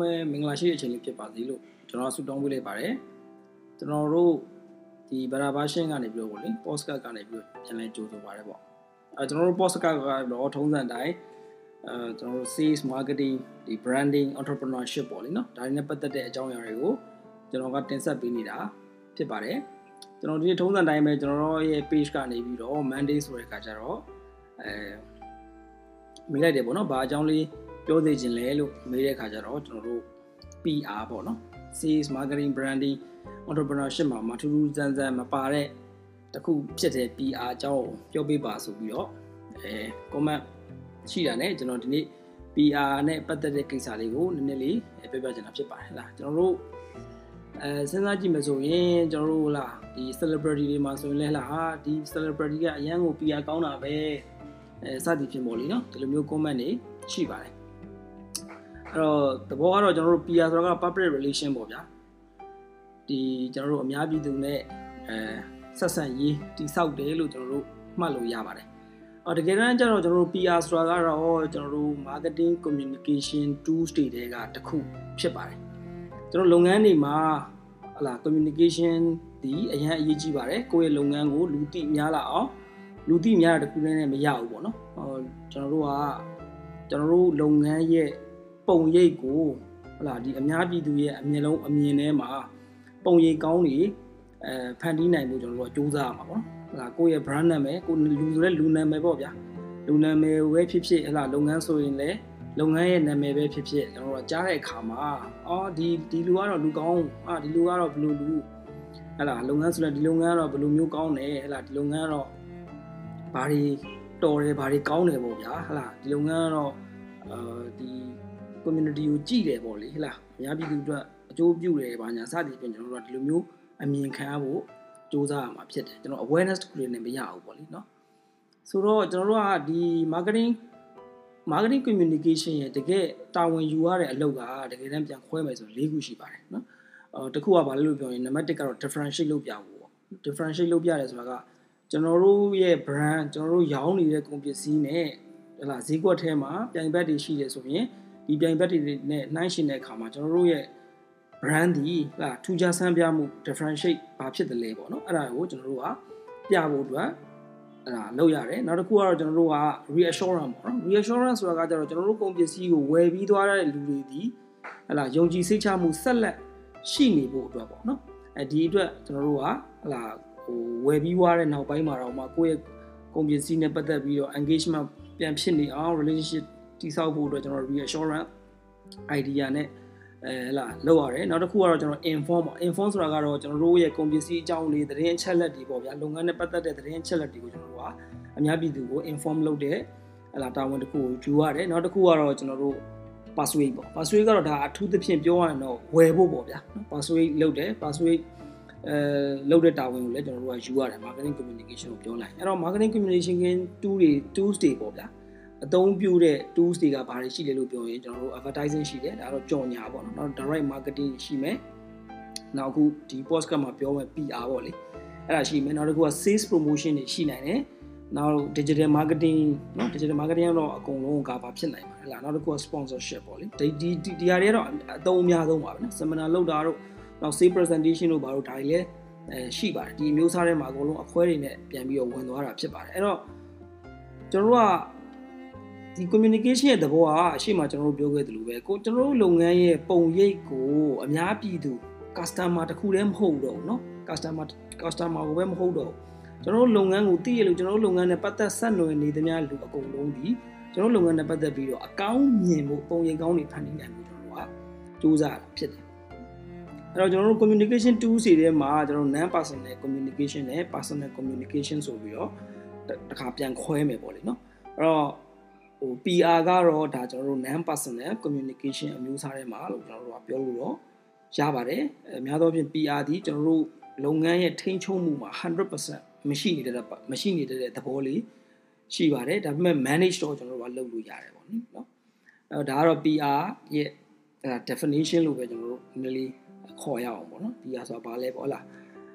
လုံးပဲမင်္ဂလာရှိတဲ့အချိန်လေးဖြစ်ပါစေလို့ကျွန်တော်ဆုတောင်းပေးလိုက်ပါတယ်ကျွန်တော်တို့ဒီဗရာဘာရှင်းကနေပြီးတော့ဗောလေ postcard ကနေပြီးတော့ပြန်လဲကြိုးဆိုပါတယ်ပေါ့အဲကျွန်တော်တို့ postcard ကတော့ထုံးစံတိုင်းအဲကျွန်တော်တို့ sales marketing ဒီ branding entrepreneurship ပေါ့လေနော်ဒါတွေနဲ့ပတ်သက်တဲ့အကြောင်းအရာတွေကိုကျွန်တော်ကတင်ဆက်ပေးနေတာဖြစ်ပါတယ်ကျွန်တော်ဒီထုံးစံတိုင်းပဲကျွန်တော်တို့ရဲ့ page ကနေပြီးတော့ Monday ဆိုတဲ့အခါကျတော့အဲမိလိုက်တယ်ပေါ့နော်ဘာအကြောင်းလေး ပြောသေးခြင်းလဲလို့မေးတဲ့အခါကျတော့ကျွန်တော်တို့ PR ပေါ့နော် sales marketing branding entrepreneurship မှာမထူးထူးဆန်းဆန်းမပါတဲ့တခုဖြစ်တဲ့ PR အကြောင်းကိုပြောပြပါဆိုပြီးတော့အဲ comment ရှိတာ ਨੇ ကျွန်တော်ဒီနေ့ PR နဲ့ပတ်သက်တဲ့ကိစ္စလေးကိုနည်းနည်းလေးပြောပြချင်တာဖြစ်ပါတယ်လားကျွန်တော်တို့အဲစဉ်းစားကြည့်မယ်ဆိုရင်ကျွန်တော်တို့လားဒီ celebrity တွေမှာဆိုရင်လဲလားဟာဒီ celebrity ကအရန်ကို PR ကောင်းတာပဲအဲစသည်ဖြစ်ပေါ်လीเนาะဒီလိုမျိုး comment တွေရှိပါတယ်အဲ့ တော့သဘောကတော့ကျွန်တော်တို့ PR ဆိုတာက public relation ပေါ့ဗျာဒီကျွန်တော်တို့အများပြည်သူနဲ့အဲဆက်ဆံရေးတိဆောက်တယ်လို့ကျွန်တော်တို့မှတ်လို့ရပါတယ်အော်တကယ်တမ်းကျတော့ကျွန်တော်တို့ PR ဆိုတာကတော့ကျွန်တော်တို့ marketing communication tools တွေတဲကတစ်ခုဖြစ်ပါတယ်ကျွန်တော်လုပ်ငန်းတွေမှာဟလာ communication ဒီအရင်အရေးကြီးပါတယ်ကိုယ့်ရဲ့လုပ်ငန်းကိုလူသိများလာအောင်လူသိများတာတခုနဲ့မရဘူးပေါ့နော်ဟောကျွန်တော်တို့ကကျွန်တော်တို့လုပ်ငန်းရဲ့ ပုံရိပ်ကိုဟလာဒီအများပြည်သူရဲ့အမြင်လုံးအမြင်ထဲမှာပုံရိပ်ကောင်းတွေအဲဖန်တီးနိုင်ဖို့ကျွန်တော်တို့ကစူးစမ်းရမှာပေါ့နော်ဟလာကိုယ့်ရဲ့ brand နာမည်ကိုလူဆိုတဲ့လူနာမည်ပေါ့ဗျာလူနာမည်ပဲဖြစ်ဖြစ်ဟလာလုပ်ငန်းဆိုရင်လည်းလုပ်ငန်းရဲ့နာမည်ပဲဖြစ်ဖြစ်ကျွန်တော်တို့ကြားတဲ့အခါမှာအော်ဒီဒီလူကတော့လူကောင်းအာဒီလူကတော့ဘယ်လိုလူဟလာလုပ်ငန်းဆိုရင်ဒီလုပ်ငန်းကတော့ဘယ်လိုမျိုးကောင်းတယ်ဟလာဒီလုပ်ငန်းကတော့ဘာတွေတော်တယ်ဘာတွေကောင်းတယ်ပေါ့ဗျာဟလာဒီလုပ်ငန်းကတော့အာဒီ community ကိုကြည့်တယ်ပေါ့လေဟလားအများပြည်သူအတွက်အကျိုးပြုတယ်ဘာညာစသည်ဖြင့်ကျွန်တော်တို့ကဒီလိုမျိုးအမြင်ခံရဖို့စူးစမ်းရမှာဖြစ်တယ်ကျွန်တော် awareness တစ်ခုလေးနဲ့မရဘူးပေါ့လေနော်ဆိုတော့ကျွန်တော်တို့ကဒီ marketing marketing communication ရဲ့တကယ်တာဝန်ယူရတဲ့အလုပ်ကတကယ်တမ်းပြန်ခွဲမယ်ဆို၄ခုရှိပါတယ်နော်အဲတခုကဘာလို့ပြောရင်နံပါတ်1ကတော့ differentiate လုပ်ပြဖို့ပေါ့ differentiate လုပ်ပြတယ်ဆိုတာကကျွန်တော်တို့ရဲ့ brand ကျွန်တော်တို့ရောင်းနေတဲ့ကုန်ပစ္စည်းနဲ့ဟလာဈေးကွက်ထဲမှာပြိုင်ဘက်တွေရှိတယ်ဆိုရင် ဒီပြိုင်ဘက်တွေနဲ့နှိုင်းယှဉ်တဲ့အခါမှာကျွန်တော်တို့ရဲ့ brand ဒီဟာထူးခြားဆန်းပြမှု differentiate ဘာဖြစ်တယ်လဲပေါ့နော်အဲ့ဒါကိုကျွန်တော်တို့ကပြဖို့အတွက်အဲ့ဒါလုပ်ရတယ်နောက်တစ်ခုကတော့ကျွန်တော်တို့က reassurance ပေါ့နော် reassurance ဆိုတာကကျတော့ကျွန်တော်တို့ကုန်ပစ္စည်းကိုဝယ်ပြီးသွားတဲ့လူတွေဒီဟလာယုံကြည်စိတ်ချမှုဆက်လက်ရှိနေဖို့အတွက်ပေါ့နော်အဲဒီအတွက်ကျွန်တော်တို့ကဟလာဟိုဝယ်ပြီးသွားတဲ့နောက်ပိုင်းမှာတော့မှကိုယ့်ရဲ့ကုန်ပစ္စည်းနဲ့ပတ်သက်ပြီးတော့ engagement ပြန်ဖြစ်နေအောင် relationship တိဆောက်ဖို့အတွက်ကျွန်တော် reassurance idea နဲ့အဲလာလောက်ရတယ်နောက်တစ်ခုကတော့ကျွန်တော် inform ပေါ့ inform ဆိုတာကတော့ကျွန်တော်တို့ရဲ့ကုန်ပစ္စည်းအကြောင်းလေးသတင်းအချက်လက်တွေပေါ့ဗျာလုပ်ငန်းနဲ့ပတ်သက်တဲ့သတင်းအချက်လက်တွေကိုကျွန်တော်တို့ကအများပြည်သူကို inform လုပ်တဲ့ဟလာတာဝန်တစ်ခုကိုယူရတယ်နောက်တစ်ခုကတော့ကျွန်တော်တို့ password ပေါ့ password ကတော့ဒါအထူးသဖြင့်ပြောရရင်တော့ဝယ်ဖို့ပေါ့ဗျာ password လုပ်တယ် password အဲလုပ်တဲ့တာဝန်ကိုလည်းကျွန်တော်တို့ကယူရတယ် marketing communication ကိုပြောလိုက်အဲ့တော့ marketing communication tool တွေ tools တွေပေါ့ဗျာ အသုံးပြုတဲ့ tools တွေကဘာတွေရှိလဲလို့ပြောရင်ကျွန်တော်တို့ advertising ရှိတယ်ဒါတော့ကြော်ညာပေါ့နော်နောက် direct marketing ရှိမယ်နောက်အခုဒီ podcast မှာပြောမယ် PR ပေါ့လေအဲ့ဒါရှိမယ်နောက်တစ်ခုက sales promotion တွေရှိနိုင်တယ်နောက် digital marketing เนาะ digital marketing ကတော့အကုန်လုံးကဘာဖြစ်နိုင်ပါလဲလားနောက်တစ်ခုက sponsorship ပေါ့လေဒီဒီဒီဟာတွေကတော့အသုံးအများဆုံးပါပဲเนาะ seminar လုပ်တာတို့နောက် sales presentation တို့ဘာတို့ဒါတွေလည်းအဲရှိပါတယ်ဒီမျိုးစားထဲမှာအကုန်လုံးအခွဲတွေနဲ့ပြန်ပြီးတော့ဝင်သွားတာဖြစ်ပါတယ်အဲ့တော့ကျွန်တော်တို့က ဒီ communication ရဲ့သဘောကအရှိမကျွန်တော်တို့ပြောခဲ့သလိုပဲကိုကျွန်တော်တို့လုပ်ငန်းရဲ့ပုံရိပ်ကိုအများပြည်သူ customer တခုတည်းမဟုတ်တော့ဘူးเนาะ customer customer ကိုပဲမဟုတ်တော့ကျွန်တော်တို့လုပ်ငန်းကိုသိရလို့ကျွန်တော်တို့လုပ်ငန်းနဲ့ပတ်သက်ဆက်နွယ်နေသမျှလူအကုန်လုံးဒီကျွန်တော်လုပ်ငန်းနဲ့ပတ်သက်ပြီးတော့အကောင်းမြင်ဖို့ပုံရိပ်ကောင်းတွေဖန်တီးနိုင်ဖို့ကျွန်တော်တို့ကစူးစမ်းတာဖြစ်တယ်အဲ့တော့ကျွန်တော်တို့ communication tools တွေထဲမှာကျွန်တော် non personal communication နဲ့ personal communication ဆိုပြီးတော့တခါပြန်ခွဲမယ်ပေါ့လေเนาะအဲ့တော့ ဟို PR ကတော့ဒါကျွန်တော်တို့ non personal communication အမျိုးအစားထဲမှာလို့ကျွန်တော်တို့ကပြောလို့တော့ရပါတယ်အများသောဖြင့် PR ဒီကျွန်တော်တို့လုပ်ငန်းရဲ့ထိန်းချုပ်မှုမှာ100%မရှိနေတဲ့မရှိနေတဲ့သဘောလေးရှိပါတယ်ဒါပေမဲ့ manage တော့ကျွန်တော်တို့ကလုပ်လို့ရတယ်ပေါ့နော်အဲဒါကတော့ PR ရဲ့ definition လို့ပဲကျွန်တော်တို့နည်းနည်းခေါ်ရအောင်ပေါ့နော် PR ဆိုတာဘာလဲပေါ့ဟုတ်လား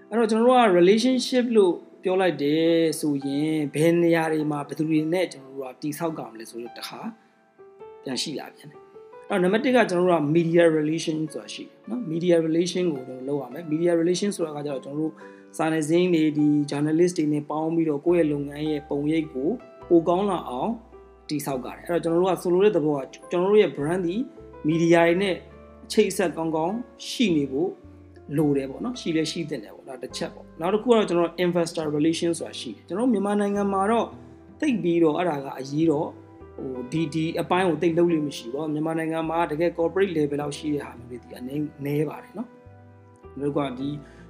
အဲ့တော့ကျွန်တော်တို့က relationship လို့ ပြောလိုက်တယ်ဆိုရင်ဘယ်နေရာတွေမှာဘယ်သူတွေနဲ့ကျွန်တော်တို့ကတိဆောက်ကြမလဲဆိုတော့တခါပြန်ရှိလာပြန်တယ်အဲ့နံပါတ်1ကကျွန်တော်တို့က media relation ဆိုတာရှိတယ်နော် media relation ကိုကျွန်တော်လုပ်ရမယ် media relation ဆိုတာကကျတော့ကျွန်တော်တို့စာနယ်ဇင်းတွေဒီ journalist တွေနဲ့ပေါင်းပြီးတော့ကိုယ့်ရဲ့လုပ်ငန်းရဲ့ပုံရိပ်ကိုပိုကောင်းလာအောင်တည်ဆောက်ကြတယ်အဲ့တော့ကျွန်တော်တို့ကဆိုလိုတဲ့သဘောကကျွန်တော်တို့ရဲ့ brand ဒီ media တွေနဲ့ချိတ်ဆက်ကောင်းကောင်းရှိနေဖို့ လိုတယ်ပေါ့နော်ရှိလဲရှိတဲ့တယ်ပေါ့ဒါတစ်ချက်ပေါ့နောက်တစ်ခုကတော့ကျွန်တော် investor relation ဆိုတာရှိတယ်ကျွန်တော်မြန်မာနိုင်ငံမှာတော့သိပြီးတော့အဲ့ဒါကအရေးတော့ဟိုဒီဒီအပိုင်းကိုတိတ်လုံးလို့မရှိဘူးမြန်မာနိုင်ငံမှာတကယ် corporate level လောက်ရှိတဲ့ဟာမျိုးတွေဒီအနေနဲပါတယ်နော်တို့ကဒီ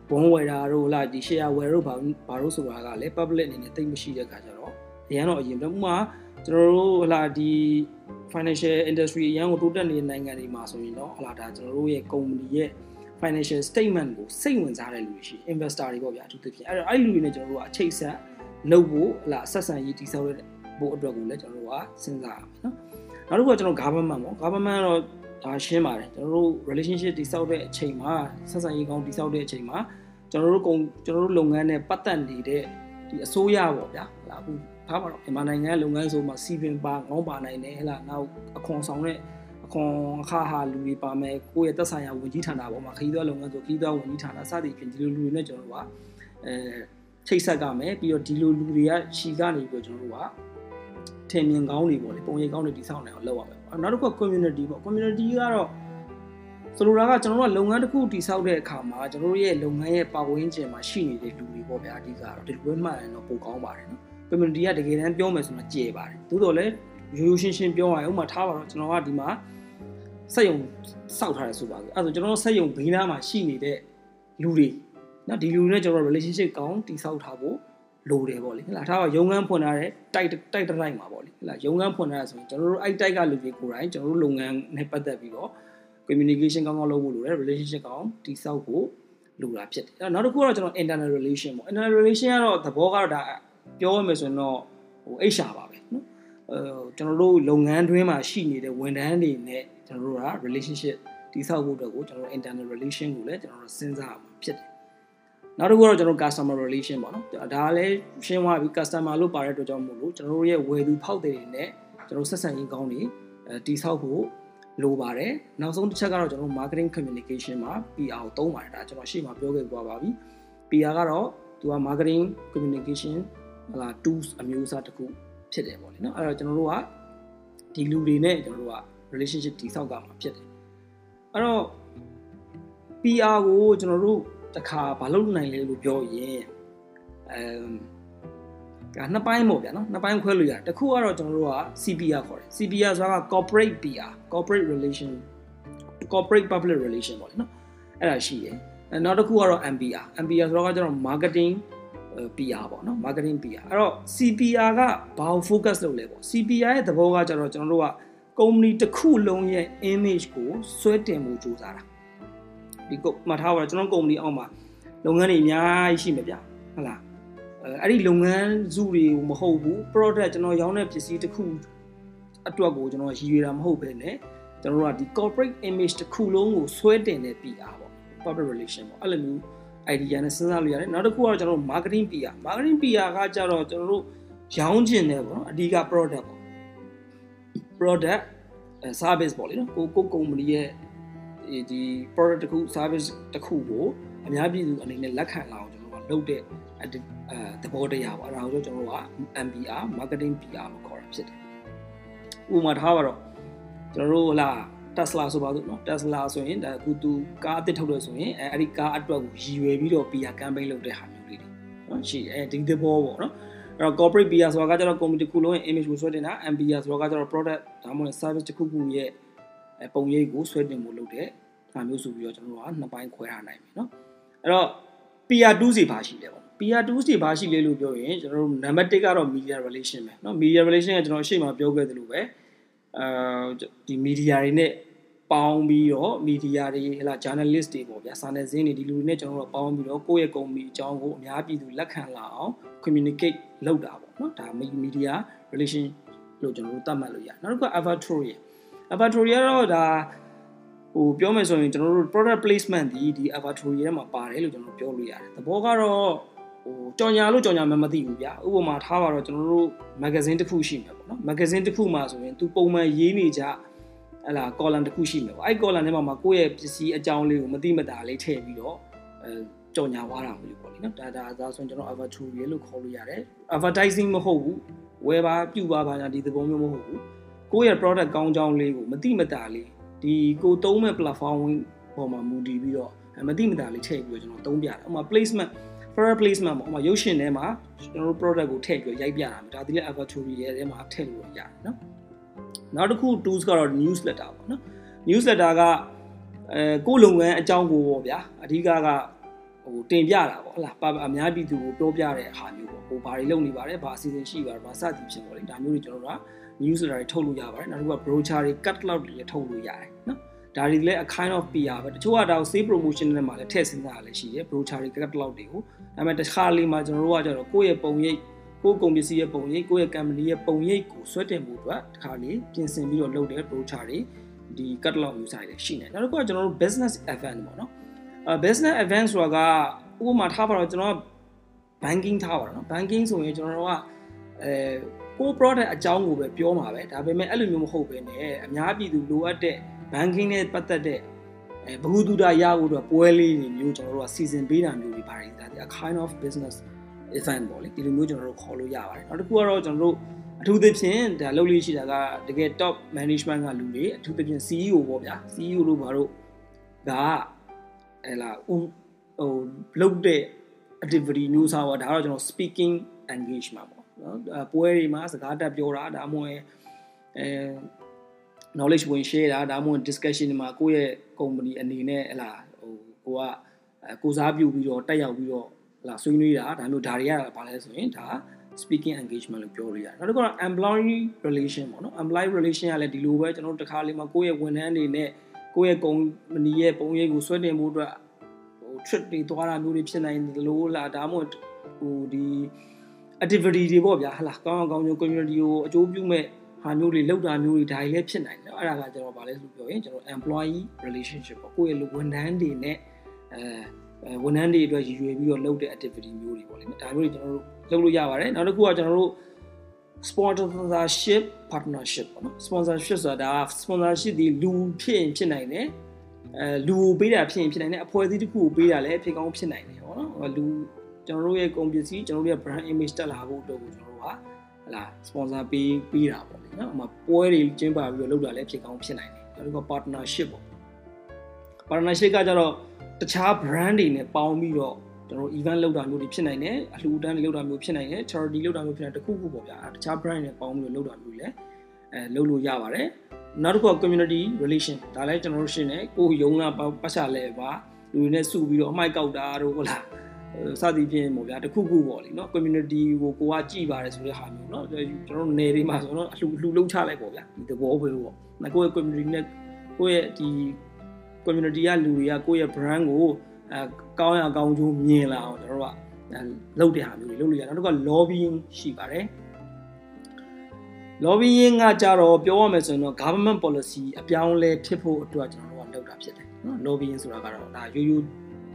ဘုံဝယ်တာတို့လားဒီ share ဝယ်တို့ဘာဘာလို့ဆိုတာကလည်း public အနေနဲ့တိတ်မရှိတဲ့ခါကျတော့အရန်တော့အရင်တော့ဥမာကျွန်တော်တို့ဟလာဒီ financial industry အရန်ကိုတိုးတက်နေတဲ့နိုင်ငံတွေမှာဆိုရင်တော့ဟလာဒါကျွန်တော်တို့ရဲ့ company ရဲ့ financial statement ကိုစိတ်ဝင်စားတဲ့လူတွေရှိ investor တွေပေါ့ဗျာအထူးသဖြင့်အဲ့တော့အဲ့လူတွေနဲ့ကျွန်တော်တို့ကအချိတ်ဆက်လုပ်ဖို့ဟလာဆက်ဆံရေးတည်ဆောက်တဲ့ဖို့အတွက်ကိုလည်းကျွန်တော်တို့ကစဉ်းစားရမယ်နော်နောက်တစ်ခုကကျွန်တော် government ပေါ့ government တော့ဒါရှင်းပါတယ်ကျွန်တော်တို့ relationship တည်ဆောက်တဲ့အချိန်မှာဆက်ဆံရေးကောင်းတည်ဆောက်တဲ့အချိန်မှာကျွန်တော်တို့ကုန်ကျွန်တော်တို့လုပ်ငန်းနဲ့ပတ်သက်နေတဲ့ဒီအစိုးရပေါ့ဗျာဟလာအခုထားပါတော့မြန်မာနိုင်ငံလုပ်ငန်းဆိုမှစီပင်ပါငေါင်းပါနိုင်တယ်ဟဲ့လားနောက်အခွန်ဆောင်တဲ့အ ခွန်အခါဟာလူတွေပါမယ်ကိုယ့်ရဲ့သက်ဆိုင်ရာဝန်ကြီးဌာနပေါ်မှာခရီးသွားလုပ်ငန်းဆိုခရီးသွားဝန်ကြီးဌာနစသည်ဖြင့်ဒီလိုလူတွေနဲ့ကျွန်တော်တို့ကအဲချိတ်ဆက်ကမယ်ပြီးတော့ဒီလိုလူတွေကရှီကနေပြီးတော့ကျွန်တော်တို့ကထင်မြင်ကောင်းတွေပေါ့လေပုံရိပ်ကောင်းတွေတည်ဆောက်နိုင်အောင်လုပ်ရမယ်ပေါ့နောက်တစ်ခုက community ပေါ့ community ကတော့ဆိုလိုတာကကျွန်တော်တို့ကလုပ်ငန်းတစ်ခုတည်ဆောက်တဲ့အခါမှာကျွန်တော်တို့ရဲ့လုပ်ငန်းရဲ့ပတ်ဝန်းကျင်မှာရှိနေတဲ့လူတွေပေါ့ဗျာအဓိကတော့ဒီလိုပဲမှတ်ရင်တော့ပိုကောင်းပါတယ်နော် community ကတကယ်တမ်းပြောမယ်ဆိုတော့ကျေပါတယ်သို့တော်လည်းရိုးရိုးရှင်းရှင်းပြောရရင်ဥမာထားပါတော့ကျွန်တော်ကဒီမှာ စက်ယုံစောက်ထားတယ်ဆိုပါဆိုအဲ့ဒါဆိုကျွန်တော်စက်ယုံဘေးနားမှာရှိနေတဲ့လူတွေနော်ဒီလူတွေနဲ့ကျွန်တော် relationship ကောင်းတည်ဆောက်ထားဖို့လိုတယ်ပေါ့လေဟလာထားပါရုံငန်းဖွင့်ထားတဲ့တိုက်တိုက်တိုက်မှာပေါ့လေဟလာရုံငန်းဖွင့်ထားရဆိုရင်ကျွန်တော်တို့အဲ့တိုက်ကလူတွေကိုယ်တိုင်ကျွန်တော်တို့လုပ်ငန်းနဲ့ပတ်သက်ပြီးတော့ communication ကောင်းကောင်းလုပ်ဖို့လိုတယ် relationship ကောင်းတည်ဆောက်ဖို့လိုတာဖြစ်တယ်အဲ့တော့နောက်တစ်ခုကတော့ကျွန်တော် internal relation ပေါ့ internal relation ကတော့သဘောကတော့ဒါပြောရမယ်ဆိုရင်တော့ဟို HR ပါပဲနော်အဲကျွန်တော်တို့လုပ်ငန်းတွင်းမှာရှိနေတဲ့ဝန်ထမ်းတွေနဲ့ ကျွန်တော်တို့က relationship တည်ဆောက်ဖို့အတွက်ကိုကျွန်တော်တို့ internal relation ကိုလည်းကျွန်တော်တို့စဉ်းစားရမှာဖြစ်တယ်နောက်တစ်ခုကတော့ကျွန်တော် customer relation ပေါ့နော်ဒါလည်းရှင်းသွားပြီ customer လို့ပါတဲ့အတွက်ကြောင့်မို့လို့ကျွန်တော်တို့ရဲ့ဝယ်သူဖောက်တွေနဲ့ကျွန်တော်ဆက်ဆံရေးကောင်းတွေအဲတည်ဆောက်ဖို့လိုပါတယ်နောက်ဆုံးတစ်ချက်ကတော့ကျွန်တော် marketing communication မှာ PR ကိုသုံးပါတယ်ဒါကျွန်တော်ရှေ့မှာပြောခဲ့ကြပါပြီ PR ကတော့သူက marketing communication ဟလာ tools အမျိုးအစားတစ်ခုဖြစ်တယ်ပေါ့လေနော်အဲ့တော့ကျွန်တော်တို့ကဒီလူတွေနဲ့ကျွန်တော်တို့က relationship တည်ဆောက်ကြမှာဖြစ်တယ်အဲ့တော့ PR ကိုကျွန်တော်တို့တခါမလုပ်နိုင်လေလို့ပြောရင်အမ်ဒါနှစ်ပိုင်းပေါ့ဗျာနော်နှစ်ပိုင်းခွဲလို့ရတယ်တခုကတော့ကျွန်တော်တို့က CPR ခေါ်တယ် CPR ဆိုတာက corporate PR corporate relation corporate public relation ပေါ့လေနော်အဲ့ဒါရှိတယ်နောက်တစ်ခုကတော့ MPR MPR ဆိုတော့ကကျွန်တော် marketing PR ပေါ့နော် marketing PR အဲ့တော့ CPR ကဘာကို focus လုပ်လဲပေါ့ CPR ရဲ့သဘောကကျတော့ကျွန်တော်တို့က company တစ်ခုလုံးရဲ့ image ကိုဆွဲတင်မှုစူးစမ်းတာဒီကုမှတ်ထားပါတော့ကျွန်တော် company အောက်မှာလုပ်ငန်းတွေအများကြီးရှိမှာဗျဟုတ်လားအဲ့ဒီလုပ်ငန်းစုတွေကိုမဟုတ်ဘူး product ကျွန်တော်ရောင်းတဲ့ပစ္စည်းတစ်ခုအတွက်ကိုကျွန်တော်ရည်ရွယ်တာမဟုတ်ဘဲねကျွန်တော်တို့ကဒီ corporate image တစ်ခုလုံးကိုဆွဲတင်တဲ့ PR ပေါ့ public relation ပေါ့အဲ့လိုမျိုး idea နဲ့စဉ်းစားလို့ရတယ်နောက်တစ်ခုကတော့ကျွန်တော်တို့ marketing PR marketing PR ကကြတော့ကျွန်တော်တို့ရောင်းချင်တယ်ပေါ့နော်အဓိက product ပေါ့ product service ပေါ့လေနော်ကိုကိုကုမ္ပဏီရဲ့ဒီ product တစ်ခု service တစ်ခုကိုအများပြည်သူအနေနဲ့လက်ခံလာအောင်ကျွန်တော်တို့ကလုပ်တဲ့အဲသဘောတရားပေါ့အဲ့ဒါကိုကျွန်တော်တို့က MPR marketing PR လို့ခေါ်တာဖြစ်တယ်ဥပမာထားပါတော့ကျွန်တော်တို့ဟလာ Tesla ဆိုပါစို့နော် Tesla ဆိုရင်ဒါအခုသူကားအသစ်ထုတ်လို့ဆိုရင်အဲအဲ့ဒီကားအတွက်ကိုရည်ရွယ်ပြီးတော့ PR campaign လုပ်တဲ့ဟာမျိုးလေးတွေနော်ရှိအဲဒီသဘောပေါ့နော် အဲ့တော့ corporate PR ဆိုတာကကျတော့ company တစ်ခုလုံးရဲ့ image ကိုဆွဲတင်တာ MPR ဆိုတာကကျတော့ product ဒါမှမဟုတ် service တစ်ခုခုရဲ့ပုံရိပ်ကိုဆွဲတင်ဖို့လုပ်တဲ့ဟာမျိုးဆိုပြီးတော့ကျွန်တော်တို့ကနှစ်ပိုင်းခွဲထားနိုင်ပြီနော်အဲ့တော့ PR2 စီဘာရှိလဲပေါ့ PR2 စီဘာရှိလဲလို့ပြောရင်ကျွန်တော်တို့ number 1ကတော့ media relation ပဲเนาะ media relation ကကျွန်တော်အရှိမပြောခဲ့သလိုပဲအာဒီ media တွေနဲ့ ပေါင်းပြီးတော့ media တွေဟလာ journalist တွေပေါ့ဗျာစာနယ်ဇင်းတွေဒီလူတွေနဲ့ကျွန်တော်တို့ပေါင်းပြီးတော့ကိုယ့်ရဲ့ကုမ္ပဏီအကြောင်းကိုအများပြည်သူလက်ခံလာအောင် communicate လုပ်တာပေါ့နော်ဒါ media relation လို့ကျွန်တော်တို့သတ်မှတ်လို့ရတယ်နောက်တစ်ခု advertorial advertorial ကတော့ဒါဟိုပြောမယ်ဆိုရင်ကျွန်တော်တို့ product placement ဒီဒီ advertorial ထဲမှာပါတယ်လို့ကျွန်တော်ပြောလို့ရတယ်သဘောကတော့ဟိုကြော်ညာလို့ကြော်ညာမှမသိဘူးဗျာဥပမာထားပါတော့ကျွန်တော်တို့ magazine တစ်ခုရှိမှာပေါ့နော် magazine တစ်ခုမှာဆိုရင်သူပုံမှန်ရေးနေကြ ဟလာ column တစ်ခုရှိမယ်ပေါ့အဲ့ column ထဲမှာမှာကိုယ့်ရဲ့ပစ္စည်းအကြောင်းလေးကိုမသိမတာလေးထည့်ပြီးတော့အဲကြော်ညာသွားတာမျိုးပေါ့လေနော်ဒါဒါဒါဆိုရင်ကျွန်တော် advertorial လို့ခေါ်လို့ရတယ် advertising မဟုတ်ဘူးဝယ်ပါပြုပါပါညာဒီသဘောမျိုးမဟုတ်ဘူးကိုယ့်ရဲ့ product ကောင်းကြောင်းလေးကိုမသိမတာလေးဒီကိုသုံးမဲ့ platform ပေါ်မှာမူတည်ပြီးတော့မသိမတာလေးထည့်ပြီးတော့ကျွန်တော်သုံးပြတာဥပမာ placement product placement ပေါ့ဥပမာရုပ်ရှင်ထဲမှာကျွန်တော်တို့ product ကိုထည့်ပြီးရိုက်ပြတာဒါဒီလည်း advertorial ထဲမှာထည့်လို့ရတယ်နော် နောက်တစ်ခု tools ကတော့ newsletter ပေါ့နော် newsletter ကအဲကိုလုပ်ငန်းအကြောင်းကိုပေါ့ဗျာအဓိကကဟိုတင်ပြတာပေါ့ဟလားအများပြည်သူကိုပြောပြတဲ့ဟာမျိုးပေါ့ဟိုဘာတွေလုပ်နေပါတယ်ဘာအစီအစဉ်ရှိပါတယ်ဘာစသည်ဖြစ်ပေါ့လေဒါမျိုးတွေကျွန်တော်တို့က newsletter တွေထုတ်လို့ရပါတယ်နောက်တစ်ခုက brochure တွေ catalog တွေထုတ်လို့ရတယ်နော်ဒါတွေလည်း a kind of PR ပဲတချို့ကတော့ save promotion နဲ့မှလည်းထည့်စဉ်းစားရလည်းရှိတယ် brochure တွေ catalog တွေကိုဒါပေမဲ့တစ်ခါလေးမှာကျွန်တော်တို့ကကျတော့ကိုယ့်ရဲ့ပုံရိပ် ကိုယ့်ကုန်ပစ္စည်းရဲ့ပုံရိပ်ကိုယ့်ရဲ့ company ရဲ့ပုံရိပ်ကိုဆွဲတင်မှုအတွက်တစ်ခါလေးပြင်ဆင်ပြီးတော့လုပ်တဲ့ brochure တွေဒီ catalog မျိုးဆိုင်တွေရှိနေနောက်တစ်ခုကကျွန်တော်တို့ business event ပေါ့နော်အဲ business event ဆိုတာကဥပမာထားပါတော့ကျွန်တော် banking ထားပါတော့နော် banking ဆိုရင်ကျွန်တော်တို့ကအဲကို product အကြောင်းကိုပဲပြောမှာပဲဒါပေမဲ့အဲ့လိုမျိုးမဟုတ်ဘဲနဲ့အများပြည်သူလိုအပ်တဲ့ banking နဲ့ပတ်သက်တဲ့အဲဘ ഹു တုဒရဖို့အတွက်ပွဲလေးတွေမျိုးကျွန်တော်တို့က season ပေးတာမျိုးတွေပါတယ်ဒါဒီ a kind of business event ပေါ့လေဒီလိုမျိုးကျွန်တော်တို့ခေါ်လို့ရပါတယ်နောက်တစ်ခုကတော့ကျွန်တော်တို့အထူးသဖြင့်ဒါလုပ်လို့ရှိတာကတကယ် top management ကလူတွေအထူးသဖြင့် CEO ပေါ့ဗျာ CEO လို့ဘာလို့ဒါကဟဲ့လားဟိုလုပ်တဲ့ activity မျိုးစားပေါ့ဒါကတော့ကျွန်တော် speaking engagement ပေါ့နော်ပွဲတွေမှာစကားတက်ပြောတာဒါမှမဟုတ်အဲ knowledge ဝင် share တာဒါမှမဟုတ် discussion တွေမှာကိုယ့်ရဲ့ company အနေနဲ့ဟလာဟိုကိုကကိုစားပြုပြီးတော့တက်ရောက်ပြီးတော့ဟ လာဆွေးနွေးတာဒါမျိုးဒါတွေကဘာလဲဆိုရင်ဒါ speaking engagement လို့ပြောလို့ရတယ်နောက်တစ်ခုက employee relation ပေါ့နော် employee relation ကလည်းဒီလိုပဲကျွန်တော်တို့တစ်ခါလေးမှာကိုယ့်ရဲ့ဝန်ထမ်းအနေနဲ့ကိုယ့်ရဲ့ company ရဲ့ပုံရိပ်ကိုဆွဲတင်ဖို့အတွက်ဟို trip တွေသွားတာမျိုးတွေဖြစ်နိုင်တယ်လို့လားဒါမှမဟုတ်ဟိုဒီ activity တွေပေါ့ဗျာဟလာကောင်းကောင်းကောင်း community ကိုအကျိုးပြုမဲ့ဟာမျိုးတွေလောက်တာမျိုးတွေဒါတွေလည်းဖြစ်နိုင်တယ်အဲ့ဒါကကျွန်တော်ဗာလဲဆိုပြောရင်ကျွန်တော် employee relationship ပေါ့ကိုယ့်ရဲ့ဝန်ထမ်းတွေနဲ့အဲ ဝန်ထမ်းတွေအတွက်ရည်ရွယ်ပြီးတော့လုပ်တဲ့ activity မျိုးတွေပေါ့လေဒါမျိုးတွေကျွန်တော်တို့လုပ်လို့ရပါတယ်နောက်တစ်ခုကကျွန်တော်တို့ sponsorship partnership ပေါ့နော် sponsorship ဆိုတာဒါ sponsorship ဒီလူဖြစ်ရင်ဖြစ်နိုင်တယ်အဲလူကိုပေးတာဖြစ်ရင်ဖြစ်နိုင်တယ်အဖွဲ့အစည်းတစ်ခုကိုပေးတာလည်းဖြစ်ကောင်းဖြစ်နိုင်တယ်ပေါ့နော်လူကျွန်တော်တို့ရဲ့ကုန်ပစ္စည်းကျွန်တော်တို့ရဲ့ brand image တက်လာဖို့အတွက်ကိုကျွန်တော်တို့ကဟလာ sponsor ပေးပေးတာပေါ့လေနော်အမပွဲတွေကျင်းပပြီးတော့လုပ်တာလည်းဖြစ်ကောင်းဖြစ်နိုင်တယ်နောက်တစ်ခု partnership ပေါ့ partnership ကကြတော့တခြား brand တွေနဲ့ပေါင်းပြီးတော့ကျွန်တော် event လုပ်တာမျိုးတွေဖြစ်နိုင်တယ်အလှူဒန်းတွေလုပ်တာမျိုးဖြစ်နိုင်တယ် charity လုပ်တာမျိုးဖြစ်နိုင်တခုခုပေါ့ဗျာတခြား brand တွေနဲ့ပေါင်းပြီးတော့လုပ်တာမျိုးလည်းအဲလုပ်လို့ရပါတယ်နောက်တစ်ခုက community relation ဒါလည်းကျွန်တော်တို့ရှင်းတယ်ကိုယုံလာပတ်ချလဲပါလူတွေနဲ့စုပြီးတော့အမိုက်ကောက်တာတို့ဟုတ်လားစသည်ဖြင့်ပေါ့ဗျာတခုခုပေါ့လीเนาะ community ကိုကိုကကြည်ပါတယ်ဆိုတဲ့ဟာမျိုးเนาะကျွန်တော်နယ်တွေမှာဆိုတော့အလှလှလုံးချလိုက်ပေါ့ဗျာဒီသဘောပဲပေါ့။ကိုယ့်ရဲ့ community နဲ့ကိုယ့်ရဲ့ဒီ community ကလူတွေကကိုယ့်ရဲ့ brand ကိုအဲကောင်းရကောင်းကျိုးမြင်လာအောင်ကျွန်တော်တို့ကလုပ်တဲ့ဟာမျိုးတွေလုပ်လို့ရတယ်နောက်တစ်ခုက lobbying ရှိပါတယ် lobbying ကကြတော့ပြောရမယ်ဆိုရင်တော့ government policy အပြောင်းလဲဖြစ်ဖို့အတွက်ကျွန်တော်တို့ကလုပ်တာဖြစ်တယ်နော် lobbying ဆိုတာကတော့ဒါရိုးရိုး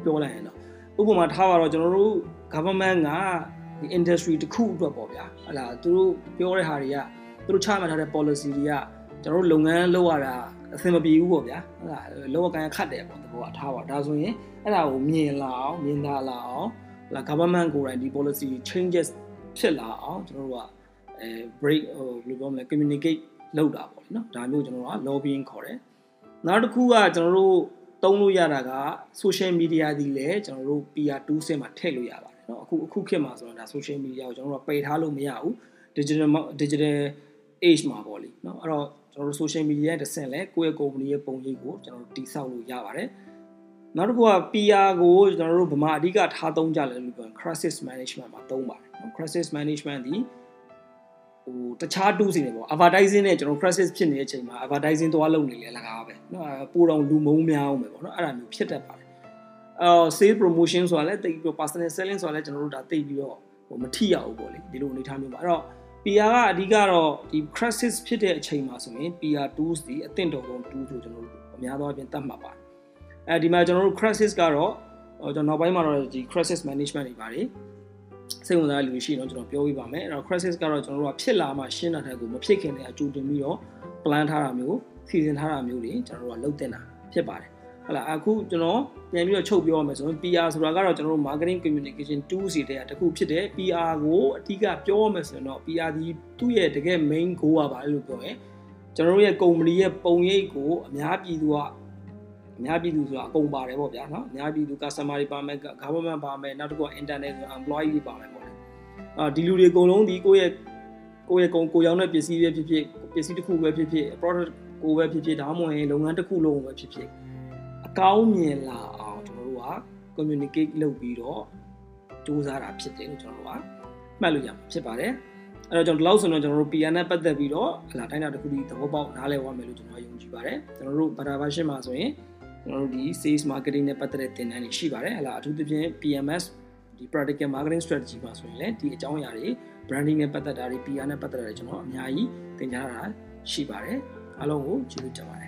ပြောလိုက်ရင်တော့ဥပမာထားပါတော့ကျွန်တော်တို့ government ကဒီ industry တစ်ခုအတွက်ပေါ့ဗျာဟလာသူတို့ပြောတဲ့ဟာတွေကသူတို့ချမှတ်ထားတဲ့ policy တွေကကျွန်တော်တို့လုပ်ငန်းလုပ်ရတာ အဆင်မပြေဘူးပေါ့ဗျာဟုတ်လားလောကကန်ခတ်တယ်ပေါ့တဘောကထားပါဒါဆိုရင်အဲ့ဒါကိုမြင်လာအောင်မြင်သာလာအောင်ဟလာ government ကိုယ်တိုင်ဒီ policy changes ဖြစ်လာအောင်ကျွန်တော်တို့ကအဲ break ဟိုဘယ်လိုပြောမလဲ communicate လုပ်တာပေါ့နော်ဒါမျိုးကျွန်တော်တို့က lobbying ခေါ်တယ်နောက်တစ်ခုကကျွန်တော်တို့သုံးလို့ရတာက social media ဒီလည်းကျွန်တော်တို့ PR 2ဆင့်မှာထည့်လို့ရပါတယ်เนาะအခုအခုခေတ်မှာဆိုတော့ဒါ social media ကိုကျွန်တော်တို့ကပယ်ထားလို့မရဘူး digital digital age မှာပေါ့လေเนาะအဲ့တော့ကျွန်တော်တို့ social media ရဲ့တစ်ဆင့်လဲကိုယ့်ရဲ့ company ရဲ့ပုံရိပ်ကိုကျွန်တော်တို့တိစောက်လို့ရပါတယ်နောက်တစ်ခုက PR ကိုကျွန်တော်တို့ဗမာအဓိကထားသုံးကြတယ်လို့ပြောရင် crisis management မှာသုံးပါတယ်เนาะ crisis management ဒီဟိုတခြား tools တွေပေါ့ advertising နဲ့ကျွန်တော် crisis ဖြစ်နေတဲ့အချိန်မှာ advertising သွားလုပ်နေလေလကားပဲเนาะပိုတော့လူမုံများအောင်ပဲပေါ့เนาะအဲ့ဒါမျိုးဖြစ်တတ်ပါတယ်အော် sale promotion ဆိုတာလည်းတိတ်ပြီး personal selling ဆိုတာလည်းကျွန်တော်တို့ဒါတိတ်ပြီးတော့ဟိုမထိရဘူးပေါ့လေဒီလိုအနေထားမျိုးပါအဲ့တော့ PR ကအဓိကတော့ဒီ crisis ဖြစ်တဲ့အချိန်မှာဆိုရင် PR tools ဒီအသင့်တော်ဆုံး tool ဆိုကျွန်တော်တို့အများသောအားဖြင့်သတ်မှတ်ပါတယ်အဲဒီမှာကျွန်တော်တို့ crisis ကတော့ကျွန်တော်နောက်ပိုင်းမှာတော့ဒီ crisis management တွေပါတယ်စိတ်ဝင်စားတဲ့လူတွေရှိတော့ကျွန်တော်ပြောပြပါမယ်အဲ့တော့ crisis ကတော့ကျွန်တော်တို့ကဖြစ်လာမှရှင်းတာတဲ့ကိုမဖြစ်ခင်တည်းအကြိုတင်ပြီးတော့ plan ထားတာမျိုးစီစဉ်ထားတာမျိုးတွေကျွန်တော်တို့ကလုပ်တင်တာဖြစ်ပါတယ် ဟုတ်လားအခုကျွန်တော်ပြန်ပြီးတော့ချုပ်ပြောရမယ်ဆိုရင် PR ဆိုတာကတော့ကျွန်တော်တို့ marketing communication tools တွေတခုဖြစ်တယ် PR ကိုအဓိကပြောရမယ်ဆိုရင်တော့ PR ဒီသူ့ရဲ့တကယ် main goal ကဘာလဲလို့ပြောရင်ကျွန်တော်တို့ရဲ့ company ရဲ့ပုံရိပ်ကိုအများပြည်သူကအများပြည်သူဆိုတာအကုန်ပါတယ်ပေါ့ဗျာနော်အများပြည်သူ customer တွေပါမယ် government ပါမယ်နောက်တစ်ခုက internet ဆိုတာ employee တွေပါမယ်ပေါ့လေအာဒီလူတွေအကုန်လုံးဒီကိုယ့်ရဲ့ကိုယ့်ရဲ့ကိုကိုရောင်းတဲ့ပစ္စည်းပဲဖြစ်ဖြစ်ပစ္စည်းတစ်ခုပဲဖြစ်ဖြစ် product ကိုပဲဖြစ်ဖြစ်ဒါမှမဟုတ်ရင်လုပ်ငန်းတစ်ခုလုံးပဲဖြစ်ဖြစ်အ ကောင်းမြင်လာအောင်ကျွန်တော်တို့က communicate လုပ်ပြီးတော့စူးစမ်းတာဖြစ်တယ်လို့ကျွန်တော်တို့ကမှတ်လို့ရမှာဖြစ်ပါတယ်အဲ့တော့ကျွန်တော်ဒီလောက်ဆိုတော့ကျွန်တော်တို့ PR နဲ့ပတ်သက်ပြီးတော့ဟလာတိုင်းတာတစ်ခုဒီသဘောပေါက်နားလည်သွားမယ်လို့ကျွန်တော်ယုံကြည်ပါတယ်ကျွန်တော်တို့ Bata version မှာဆိုရင်ကျွန်တော်တို့ဒီ sales marketing နဲ့ပတ်သက်တဲ့သင်တန်းတွေရှိပါတယ်ဟလာအထူးသဖြင့် PMS ဒီ practical marketing strategy မှာဆိုရင်လည်းဒီအကြောင်းအရာတွေ branding နဲ့ပတ်သက်တာတွေ PR နဲ့ပတ်သက်တာတွေကျွန်တော်အများကြီးသင်ကြားတာရှိပါတယ်အားလုံးကိုကျေးဇူးတင်ပါတယ်